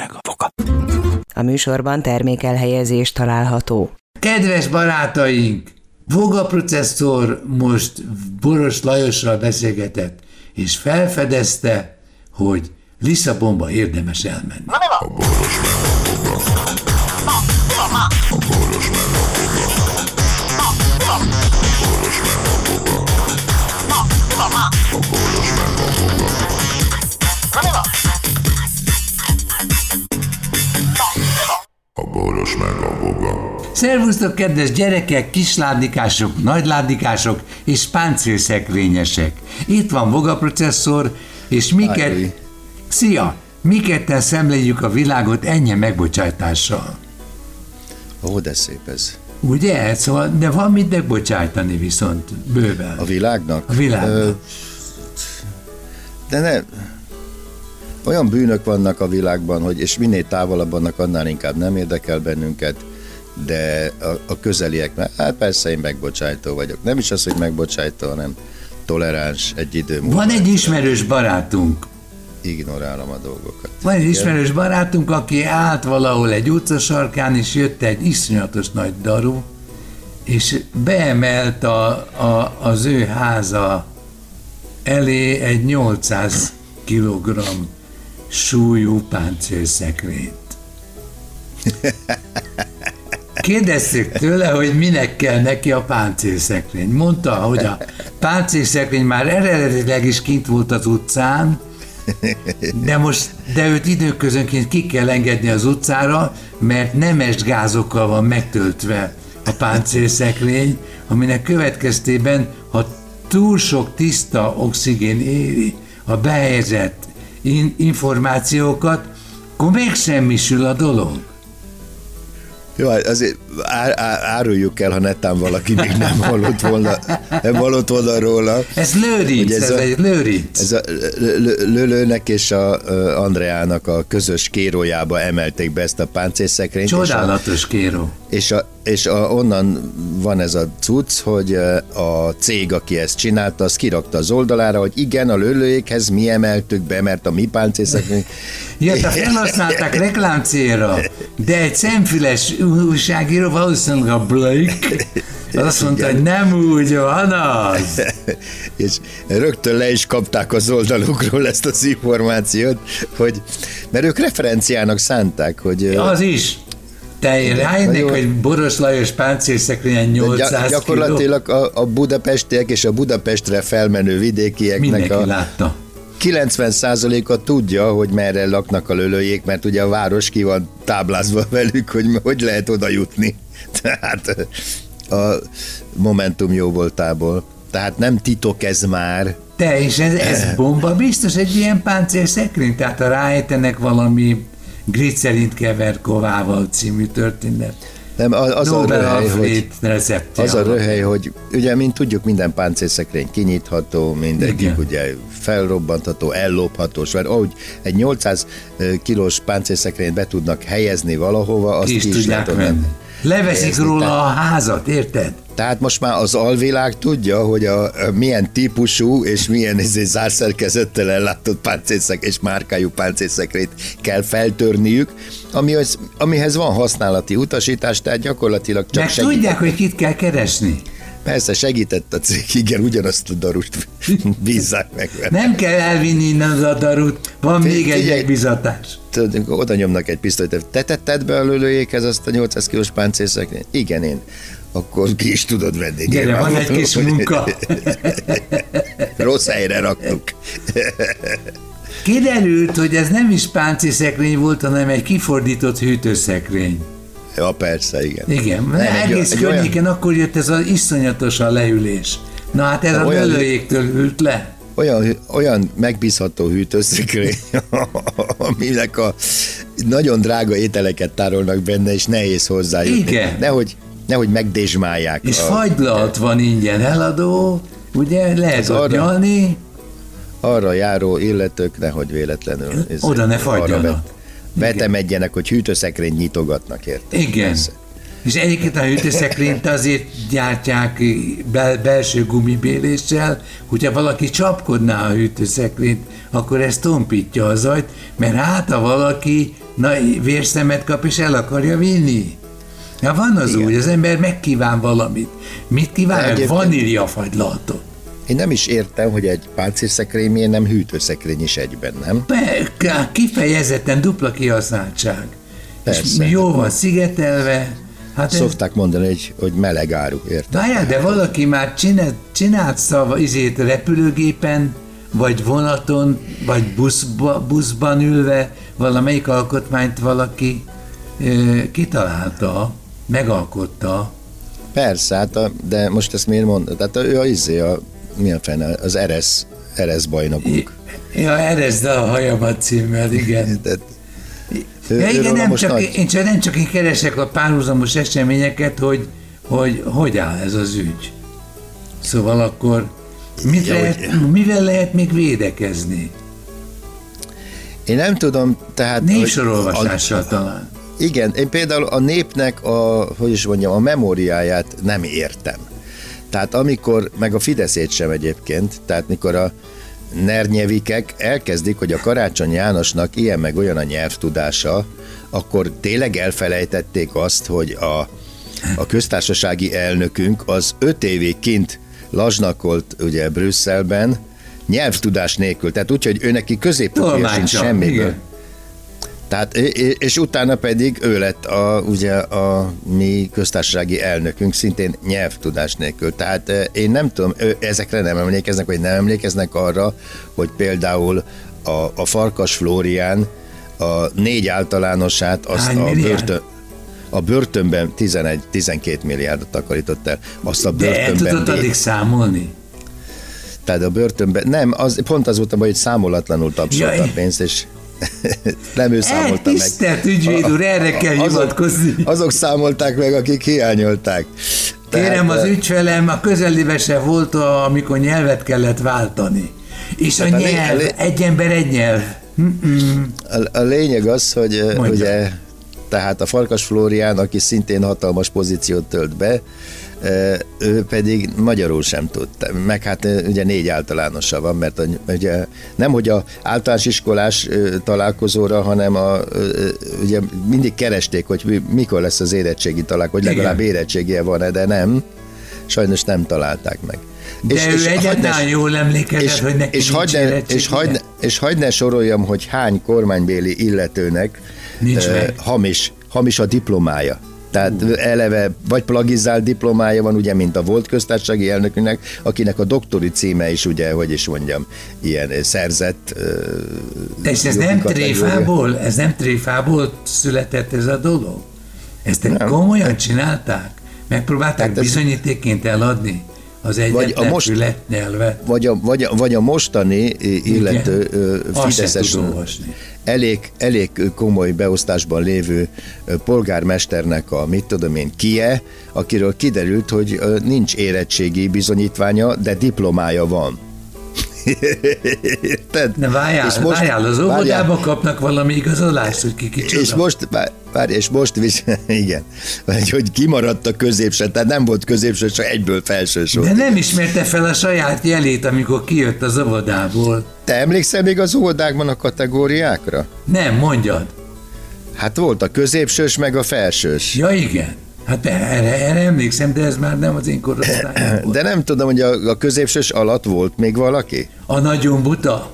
meg a foka. A műsorban termékelhelyezés található. Kedves barátaink! Voga processzor most Boros Lajossal beszélgetett, és felfedezte, hogy Lisszabonba érdemes elmenni. A boros meg a boros Szervusztok, kedves gyerekek, kisládikások, nagyládikások és páncélszekrényesek. Itt van Voga processzor, és miket... Ajj. Szia! Mi ketten szemléljük a világot ennyi megbocsátással. Ó, de szép ez. Ugye? Szóval, de van mit megbocsájtani viszont bőven. A világnak? A világnak. de ne... Olyan bűnök vannak a világban, hogy és minél távolabb vannak, annál inkább nem érdekel bennünket, de a, a közeliek, mert hát persze én megbocsájtó vagyok. Nem is az, hogy megbocsájtó, hanem toleráns egy idő múlva. Van egy ismerős barátunk, Ignorálom a dolgokat. Van egy ismerős barátunk, aki állt valahol egy utcasarkán, és jött egy iszonyatos nagy daru, és beemelt a, a, az ő háza elé egy 800 kg súlyú páncélszekrényt. Kérdeztük tőle, hogy minek kell neki a páncélszekrény. Mondta, hogy a páncélszekrény már eredetileg is kint volt az utcán, de most, de őt időközönként ki kell engedni az utcára, mert nemes gázokkal van megtöltve a páncélszekrény, aminek következtében, ha túl sok tiszta oxigén éri a behelyezett in- információkat, akkor megsemmisül a dolog. Jó, hát azért á, á, áruljuk el, ha netán valaki még nem hallott volna, nem hallott volna róla. Ez lőrinc, ez, ez a- egy lőrinc. Ez a Lölőnek és a Andreának a közös kérójába emelték be ezt a páncélszekrényt. és a- Csodálatos kéró. És, a, és a, onnan van ez a cucc, hogy ö, a cég, aki ezt csinálta, az kirakta az oldalára, hogy igen, a lőlőjékhez mi emeltük be, mert a mi páncélszekrény... Ja, te felhasználták reklám célra, de egy szemfüles újságíró, valószínűleg a Blake, az azt mondta, hogy nem úgy van az. és rögtön le is kapták az oldalukról ezt az információt, hogy, mert ők referenciának szánták, hogy ö, Az is. Te rájönnek, jó. hogy Boros Lajos páncélszekrényen 800 gy- kiló. gyakorlatilag a, a budapestiek és a Budapestre felmenő vidékieknek Mindenki a látta. 90%-a tudja, hogy merre laknak a lölőjék, mert ugye a város ki van táblázva velük, hogy hogy lehet oda jutni. Tehát a Momentum jó voltából. Tehát nem titok ez már. Te, és ez, ez bomba biztos egy ilyen páncélszekrény? Tehát ha ráejtenek valami glicerint kever kovával című történet. Nem, az, az a röhely, hogy, az a röhely, hogy ugye, mint tudjuk, minden páncélszekrény kinyitható, mindegyik Igen. ugye felrobbantható, ellopható, mert ahogy egy 800 kilós páncélszekrényt be tudnak helyezni valahova, azt Ki is ki is tudják lehet Leveszik róla a házat, érted? Tehát most már az alvilág tudja, hogy a, a milyen típusú és milyen izé zárszerkezettel ellátott páncélszek és márkájú páncélszekrényt kell feltörniük, amihez, amihez van használati utasítás, tehát gyakorlatilag csak Meg segít. tudják, hogy kit kell keresni. Persze segített a cég, igen, ugyanazt a darust bízzák meg vele. Nem kell elvinni innen az adarut, van Fi- még egy megbizatás. Oda nyomnak egy pisztolyt, te tetted be a lőlőjékhez azt a 800 kilós páncélszekrényt? Igen, én. Akkor ki is tudod venni. Gyere, van egy kis munka. Rossz helyre raktuk. Kiderült, hogy ez nem is páncélszekrény volt, hanem egy kifordított hűtőszekrény. Ja, persze, igen. Igen, Nem, egy- egész egy környéken akkor jött ez az iszonyatos a leülés. Na hát ez a Olyan- lölőjéktől ült le. olyan, olyan megbízható hűtőszekrény, aminek a nagyon drága ételeket tárolnak benne, és nehéz hozzájutni. Igen. Nehogy, nehogy megdésmálják. És a- fagylalt van ingyen eladó, ugye lehet ott arra- nyalni, arra járó illetők nehogy véletlenül Oda ne fagyjanak. Vet- Vetemedjenek, hogy hűtőszekrényt nyitogatnak, érted? Igen. Persze. És egyébként a hűtőszekrényt azért gyártják bel- belső gumibéléssel, hogyha valaki csapkodná a hűtőszekrényt, akkor ez tompítja a zajt, mert hát ha valaki na, vérszemet kap és el akarja vinni. Ja, van az Igen. úgy, az ember megkíván valamit. Mit kíván? Egyébként- Vaníliafagylatot. Én nem is értem, hogy egy páncélszekrény miért nem hűtőszekrény is egyben, nem? Be- Kifejezetten dupla kihasználtság. És Persze. jó van szigetelve. Hát ez, Szokták mondani, hogy, hogy meleg áru, értem? Várjál, de valaki már csinált, csinált szava, izét repülőgépen, vagy vonaton, vagy buszba, buszban ülve, valamelyik alkotmányt valaki ö, kitalálta, megalkotta. Persze, hát a, de most ezt miért mondod? Tehát ő a izé, a, milyen fene, az Eresz, Eresz bajnokunk. Ja, erezd a hajamat címmel, igen. Tehát, ő, Ja, igen, nem csak, nagy- én csak, nem csak én keresek a párhuzamos eseményeket, hogy hogy, hogy áll ez az ügy. Szóval akkor mit Ja, lehet, mivel lehet még védekezni? Én nem tudom, tehát... hogy- Névsorolvasással talán. Igen, én például a népnek a, hogy is mondjam, a memóriáját nem értem. Tehát amikor, meg a Fideszét sem egyébként, tehát mikor a nernyevikek elkezdik, hogy a Karácsony Jánosnak ilyen meg olyan a nyelvtudása, akkor tényleg elfelejtették azt, hogy a, a köztársasági elnökünk az öt évig kint lazsnakolt ugye Brüsszelben, nyelvtudás nélkül, tehát úgy, hogy ő neki középfokúja sincs semmiből. igen. Tehát, és- utána pedig ő lett a, ugye a mi köztársasági elnökünk, szintén nyelvtudás nélkül. Tehát eh, én nem tudom, ezekre nem emlékeznek, vagy nem emlékeznek arra, hogy például a, a Farkas Flórián a négy általánosát azt Hány a börtön, a börtönben 11-12 milliárdot takarított el. Azt a De el börtönben... tudod addig számolni? Tehát a börtönben... Nem, az, pont az volt a baj, hogy számolatlanul tapsolta Jaj. a pénzt, és nem ő számolta meg. tisztelt ügyvéd úr, erre kell azok, hivatkozni. Azok számolták meg, akik hiányolták. Kérem, az ügyfelem a közelébe se volt, amikor nyelvet kellett váltani. És a Tehát lé- nyelv, a lé- egy ember egy nyelv. A, a lényeg az, hogy Mondja. ugye, tehát a Farkas Flórián, aki szintén hatalmas pozíciót tölt be, ő pedig magyarul sem tud. Meg hát ugye négy általánosa van, mert a, ugye nem, hogy a általános iskolás találkozóra, hanem a, ugye mindig keresték, hogy mi- mikor lesz az érettségi találkozó, hogy legalább érettségie van-e, de nem. Sajnos nem találták meg. De ő egyáltalán hagyj ne- jól emlékezett, és, hogy neki és, hagyd ne, és, hagyd, és hagyd ne soroljam, hogy hány kormánybéli illetőnek Nincs eh, hamis, hamis a diplomája. Tehát eleve vagy plagizált diplomája van, ugye, mint a volt köztársasági elnökünknek, akinek a doktori címe is, ugye, hogy is mondjam, ilyen eh, szerzett. eh, De és ez nem tréfából, ez nem tréfából született ez a dolog? Ezt nem. komolyan csinálták? Megpróbálták Hát ez- bizonyítékként eladni az egyetlen most- fület nyelvet? Vagy a, vagy, a, vagy a mostani illető sem Fideszes elég, elég komoly beosztásban lévő polgármesternek a mit tudom én kie, akiről kiderült, hogy nincs érettségi bizonyítványa, de diplomája van. Érted? Ne várjál, És most, várjál az várjál. óvodába kapnak valami igazolást, hogy ki kicsoda. És most, vár- várj, és most is, igen, vagy hogy kimaradt a középső, tehát nem volt középső, csak egyből felsős volt. De nem ismerte fel a saját jelét, amikor kijött az óvodából. Te emlékszel még az óvodákban a kategóriákra? Nem, mondjad. Hát volt a középsős, meg a felsős. Ja igen. Hát erre, erre emlékszem, de ez már nem az én korosztályom volt. De nem tudom, hogy a, a középsős alatt volt még valaki? A nagyon buta?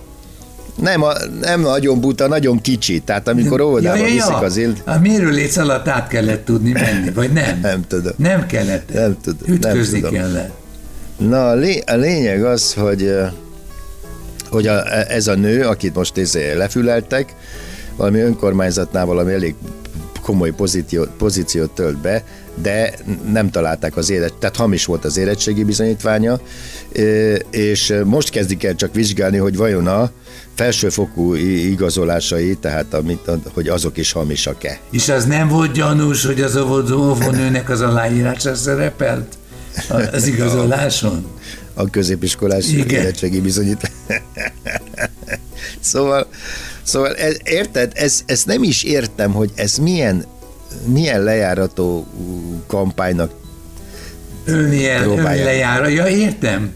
Nem, a, nem nagyon buta, nagyon kicsi. Tehát amikor óvodába ja, ja, viszik az ild, A mérőléc alatt át kellett tudni menni, vagy nem? Nem tudom. Nem kellett. Nem tudom, nem Ütközni tudom. kellett. Na, a, lé, a lényeg az, hogy, hogy a, ez a nő, akit most izé lefüleltek, valami önkormányzatnál valami elég komoly pozíciót, pozíciót tölt be, de nem találták az éret, tehát hamis volt az érettségi bizonyítványa, és most kezdik el csak vizsgálni, hogy vajon a felsőfokú igazolásai, tehát amit, hogy azok is hamisak-e. És az nem volt gyanús, hogy az óvónőnek az aláírása szerepelt a- az igazoláson? a középiskolás Igen. érettségi bizonyítvány. szóval, szóval ez, érted, ez, ez nem is értem, hogy ez milyen milyen lejárató kampánynak Ölni el, Próbálják. ölni lejára. Ja, értem.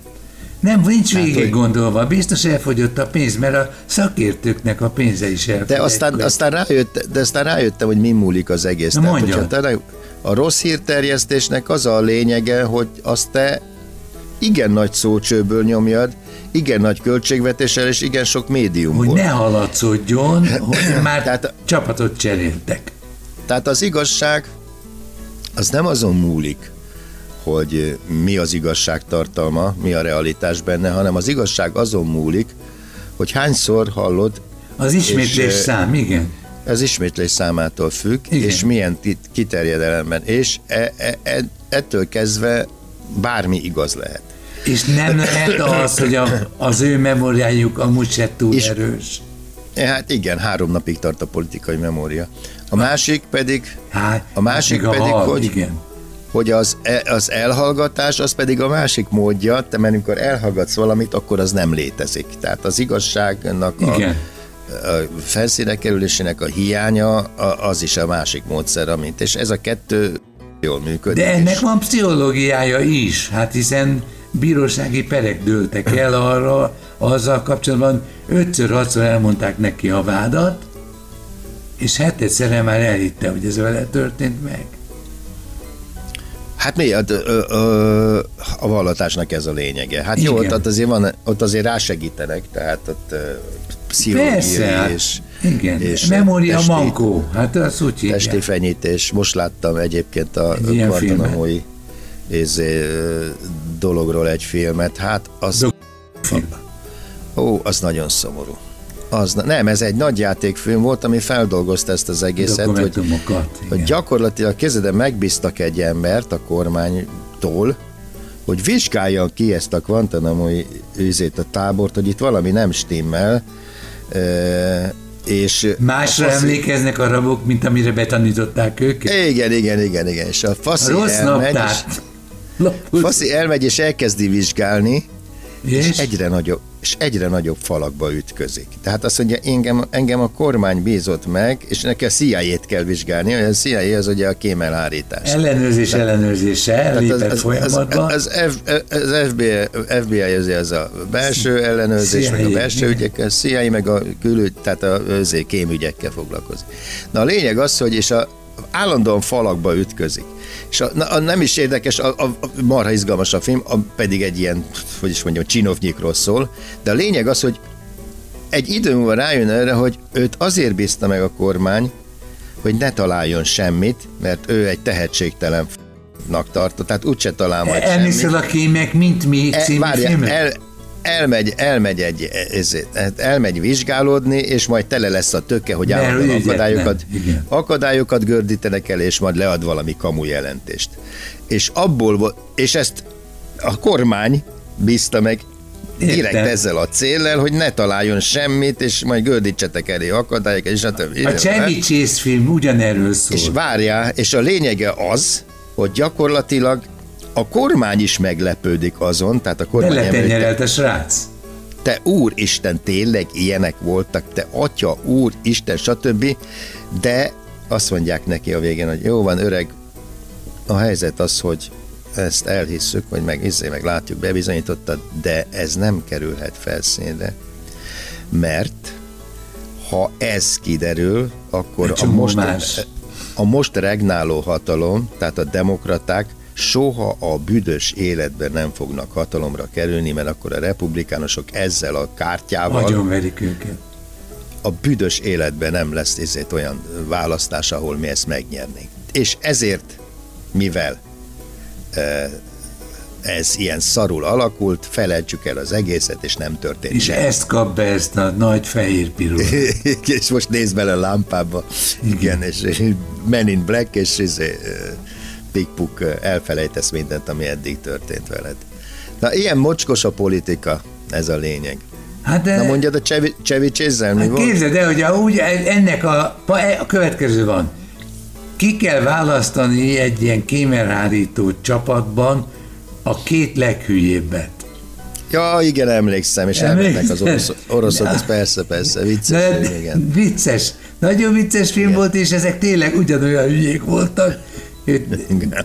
Nem, nincs Hát, végig hogy- gondolva. Biztos elfogyott a pénz, mert a szakértőknek a pénze is elfogy. De aztán, aztán, rájött, de aztán rájöttem, hogy mi múlik az egész. Na, mondja. hogyha a rossz hírterjesztésnek az a lényege, hogy azt te igen nagy szócsőből nyomjad, igen nagy költségvetéssel és igen sok médiumból. hogy ne haladszódjon, hogy már Tehát- csapatot cseréltek. Tehát az igazság az nem azon múlik, hogy mi az igazság tartalma, mi a realitás benne, hanem az igazság azon múlik, hogy hányszor hallod, Az ismétlés És, szám, igen. ez ismétlés számától függ, Igen. És milyen kiterjedelemben, és e, e, e, ettől kezdve bármi igaz lehet. És nem lehet az, hogy a, az ő memóriájuk amúgy se túl És- erős. Hát igen, három napig tart a politikai memória. A másik pedig, Hát, A másik meg pedig, hal, hogy- Igen. hogy az, e- az elhallgatás, az pedig a másik módja, te mert amikor elhallgatsz valamit, akkor az nem létezik. Tehát az igazságnak a, Igen. a felszíne kerülésének a hiánya, a, az is a másik módszer, amit, és ez a kettő jól működik. De ennek és- van pszichológiája is, hát hiszen bírósági perek dőltek el arra, azzal kapcsolatban ötször-hatszor elmondták neki a vádat, és hetedszerre már elhitte, hogy ez vele történt meg. Hát mi? Hát, ö, ö, a vallatásnak ez a lényege. Hát jó, Igen. ott, ott, azért van, ott azért rásegítenek, tehát ott ö, pszichológiai Persze, hát, és, igen, és memória testi- mankó, hát az úgy hívják. testi fenyítés. Most láttam egyébként a Egy Guantanamo-i izé, dologról egy filmet. Hát az, Dok- film. ó, az nagyon szomorú. Az, nem, ez egy nagy játékfilm volt, ami feldolgozta ezt az egészet, hogy, hogy gyakorlatilag kezeden megbíztak egy embert a kormánytól, hogy vizsgáljan ki ezt a Guantanamo-i üzét, a tábort, hogy itt valami nem stimmel, e, és Másra a faszi- emlékeznek a rabok, mint amire betanították őket? Igen, igen, igen, igen, és a A faszi rossz elmegy, és, faszi elmegy, és elkezdi vizsgálni, és, És? egyre nagyobb, és egyre nagyobb falakba ütközik. Tehát azt mondja, engem, engem a kormány bízott meg, és neki a CIA-t kell vizsgálni, a CIA az ugye a kémelhárítás. Ellenőrzés ellenőrzése, Tehát lépett folyamatba. Az, az, F, az FBI, FBI az, az a belső ellenőrzés, meg a CIA, belső igen. ügyekkel, a CIA meg a külügy, tehát a kémügyekkel foglalkozik. Na a lényeg az, hogy és a állandóan falakba ütközik. És a, a, nem is érdekes, a, a, a marha izgalmas a film, a, pedig egy ilyen, hogy is mondjam, csinovnyikról szól, de a lényeg az, hogy egy idő múlva rájön erre, hogy őt azért bízta meg a kormány, hogy ne találjon semmit, mert ő egy tehetségtelen f***nak tartott, tehát úgyse talál majd semmit. a kémek, mint mi E, filmre? el, elmegy, elmegy egy, ezért, hát elmegy vizsgálódni, és majd tele lesz a töke, hogy állandóan akadályokat, akadályokat gördítenek el, és majd lead valami kamu jelentést. És abból, és ezt a kormány bízta meg direkt Értem. ezzel a céllel, hogy ne találjon semmit, és majd gördítsetek elé akadályokat, és. A Chevy Chase film ugyanerről szól. És várjál, és a lényege az, hogy gyakorlatilag a kormány is meglepődik azon, tehát a kormány Beletenyerelt a srác. te úristen, tényleg ilyenek voltak, te atya, úr, Isten, stb. De azt mondják neki a végén, hogy jó van, öreg, a helyzet az, hogy ezt elhisszük, hogy meg izzé, meg látjuk, bebizonyítottad, de ez nem kerülhet felszínre, mert ha ez kiderül, akkor a most, a most regnáló hatalom, tehát a demokraták soha a büdös életben nem fognak hatalomra kerülni, mert akkor a republikánusok ezzel a kártyával Nagyon verik őket. a büdös életben nem lesz ezért olyan választás, ahol mi ezt megnyernénk. És ezért, mivel eh, ez ilyen szarul alakult, felejtsük el az egészet, és nem történt És semmi. ezt kap be ezt a nagy fehér pirul. és most nézd bele a lámpába, igen, és és Men in Black, és izé, ö, pikpuk ö, elfelejtesz mindent, ami eddig történt veled. Na, ilyen mocskos a politika, ez a lényeg. Hát de, Na mondjad a Chevy Chase-zel mi hát volt? képzeld el, hogy úgy, ennek a, a következő van. Ki kell választani egy ilyen kémerhárító csapatban a két leghülyébbet. Ja, igen, emlékszem, és elmennek az orosz, oroszok, az persze, persze, vicces, De, film, igen. vicces, nagyon vicces film Igen. volt, és ezek tényleg ugyanolyan hülyék voltak.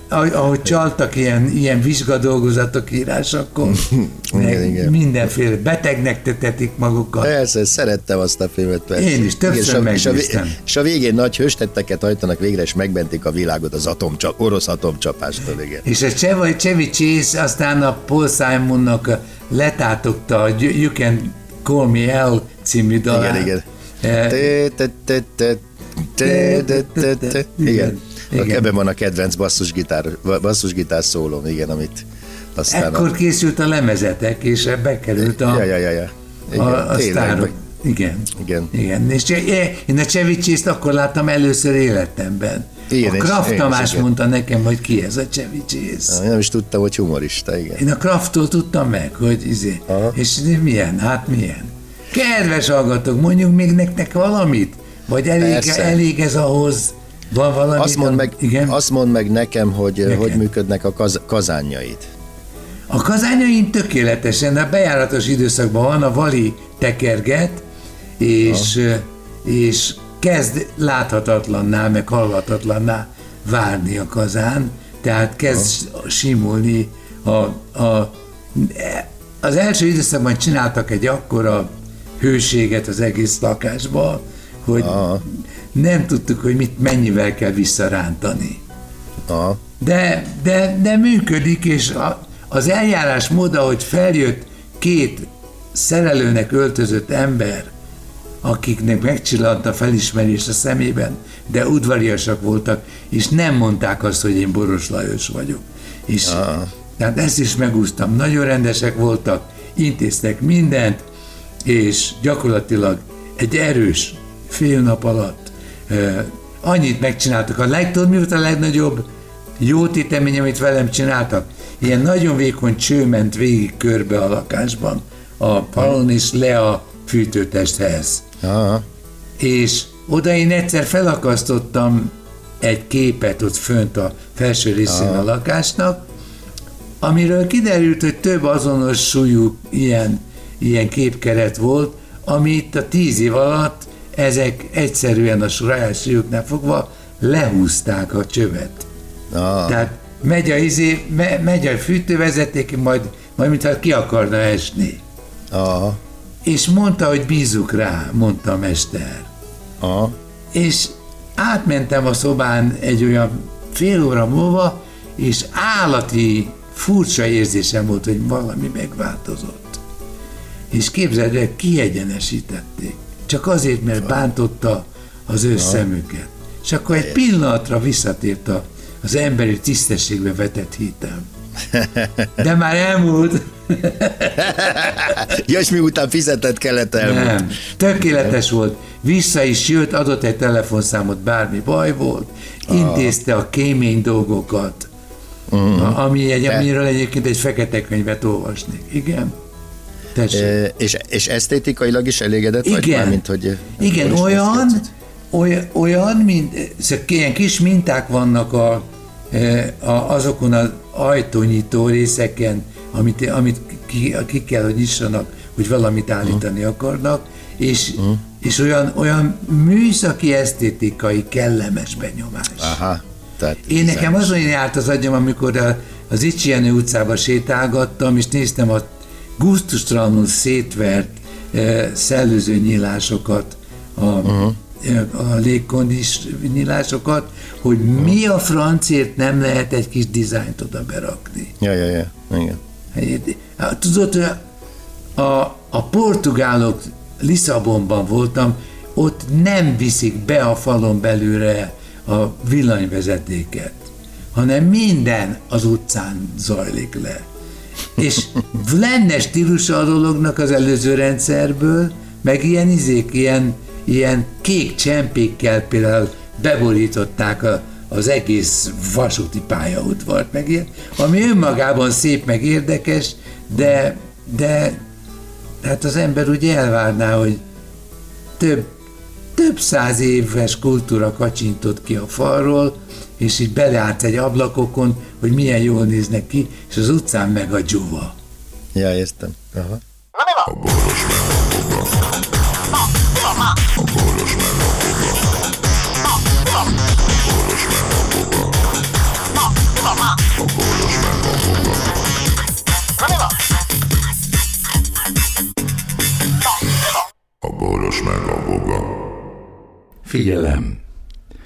Ahogy, csaltak ilyen, ilyen vizsgadolgozatok írásakor, Igen, igen. mindenféle betegnek tetetik magukat. Persze, szerettem azt a filmet, persze. Én is, többször és, a, és, a, és a végén nagy hőstetteket hajtanak végre, és megmentik a világot az atomcsap, orosz atomcsapástól, igen. És a Chevy, Chevy Chase aztán a Paul Simonnak letátogta a You Can Call Me El című dalát. Igen, igen. Igen. Igen. Ebben van a kedvenc basszusgitár, basszusgitár szólom, igen, amit aztán Ekkor a... készült a lemezetek, és bekerült a, Ja, ja, ja, ja. Igen, a, a sztárok. Igen. Igen. Igen. És én a Chevy Chase-t akkor láttam először életemben. Igen, a és- Kraft én is, Tamás igen. mondta nekem, hogy ki ez a Chevy Chase. Nem is tudtam, hogy humorista, igen. Én a Krafttól tudtam meg, hogy izé. Aha. És milyen? Hát milyen? Kedves hallgatók, mondjuk még nektek valamit? Vagy elég, Persze. elég ez ahhoz? Van valami? Azt mondd meg, Igen? azt mondd meg nekem, hogy Nekem. hogy működnek a kaz, kazánjaid. A kazányaim tökéletesen, a bejáratos időszakban van, a vali tekerget, és, és kezd láthatatlanná, meg hallhatatlanná válni a kazán, tehát kezd simulni a, a, az első időszakban csináltak egy akkora hőséget az egész lakásba, hogy Aha. Nem tudtuk, hogy mit mennyivel kell visszarántani. Aha. De, de, de működik, és a, az eljárás mód, ahogy feljött két szerelőnek öltözött ember, akiknek megcsillant a felismerés a szemében, de udvariasak voltak, és nem mondták azt, hogy én Boros Lajos vagyok. És, tehát ezt is megúsztam. Nagyon rendesek voltak, intéztek mindent, és gyakorlatilag egy erős fél nap alatt annyit megcsináltak. A legtöbb, mi volt a legnagyobb jó tétemény, amit velem csináltak? Ilyen nagyon vékony cső ment végig körbe a lakásban, a palon és le a fűtőtesthez. Aha. És oda én egyszer felakasztottam egy képet ott fönt a felső részén a lakásnak, amiről kiderült, hogy több azonos súlyú ilyen, ilyen képkeret volt, amit a tíz év alatt ezek egyszerűen a saját súlyuknál fogva lehúzták a csövet. Aha. Tehát megy a, izé, me, megy a fűtővezeték, majd, majd mintha ki akarna esni. Aha. És mondta, hogy bízunk rá, mondta a mester. Aha. És átmentem a szobán egy olyan fél óra múlva, és állati furcsa érzésem volt, hogy valami megváltozott. És képzeld el, kiegyenesítették. Csak azért, mert bántotta az ő szemüket. És akkor egy pillanatra visszatért a, az emberi tisztességbe vetett hitem. De már elmúlt. Ja, és miután fizetett kellett elmúlt. Nem, tökéletes volt. Vissza is jött, adott egy telefonszámot, bármi baj volt, intézte a kémény dolgokat, uh-huh. ami egy, amiről egyébként egy fekete könyvet olvasnék. Igen? Tessék. És, és esztétikailag is elégedett vagy Igen. már, mint hogy... Igen, olyan, olyan, olyan, mint ilyen kis minták vannak a, a, azokon az ajtónyitó részeken, amit, amit ki, ki kell, hogy nyissanak, hogy valamit állítani akarnak, és, és olyan, olyan műszaki, esztétikai, kellemes benyomás. Aha. Tehát Én nekem azon járt az agyam, amikor a, az Icsienő utcába sétálgattam, és néztem a gusztustalanul szétvert e, szellőző nyílásokat, a, uh-huh. a légkondis nyílásokat, hogy mi a francért nem lehet egy kis dizájnt oda berakni. Ja, ja, ja. Igen. Tudod, hogy a, a portugálok Lisszabonban voltam, ott nem viszik be a falon belőle a villanyvezetéket, hanem minden az utcán zajlik le. És lenne stílusa a dolognak az előző rendszerből, meg ilyen izék, ilyen, ilyen kék csempékkel például beborították a, az egész vasúti pályaudvart, meg ilyen, ami önmagában szép, meg érdekes, de, de hát az ember úgy elvárná, hogy több, több száz éves kultúra kacsintott ki a falról, és így beleállt egy ablakokon, hogy milyen jól néznek ki, és az utcán meg a dzsuva. Ja, értem. Aha. A boros meg a boga. A boros meg a boros meg a boga. A boros meg a boga. A boros meg a boga. Figyelem!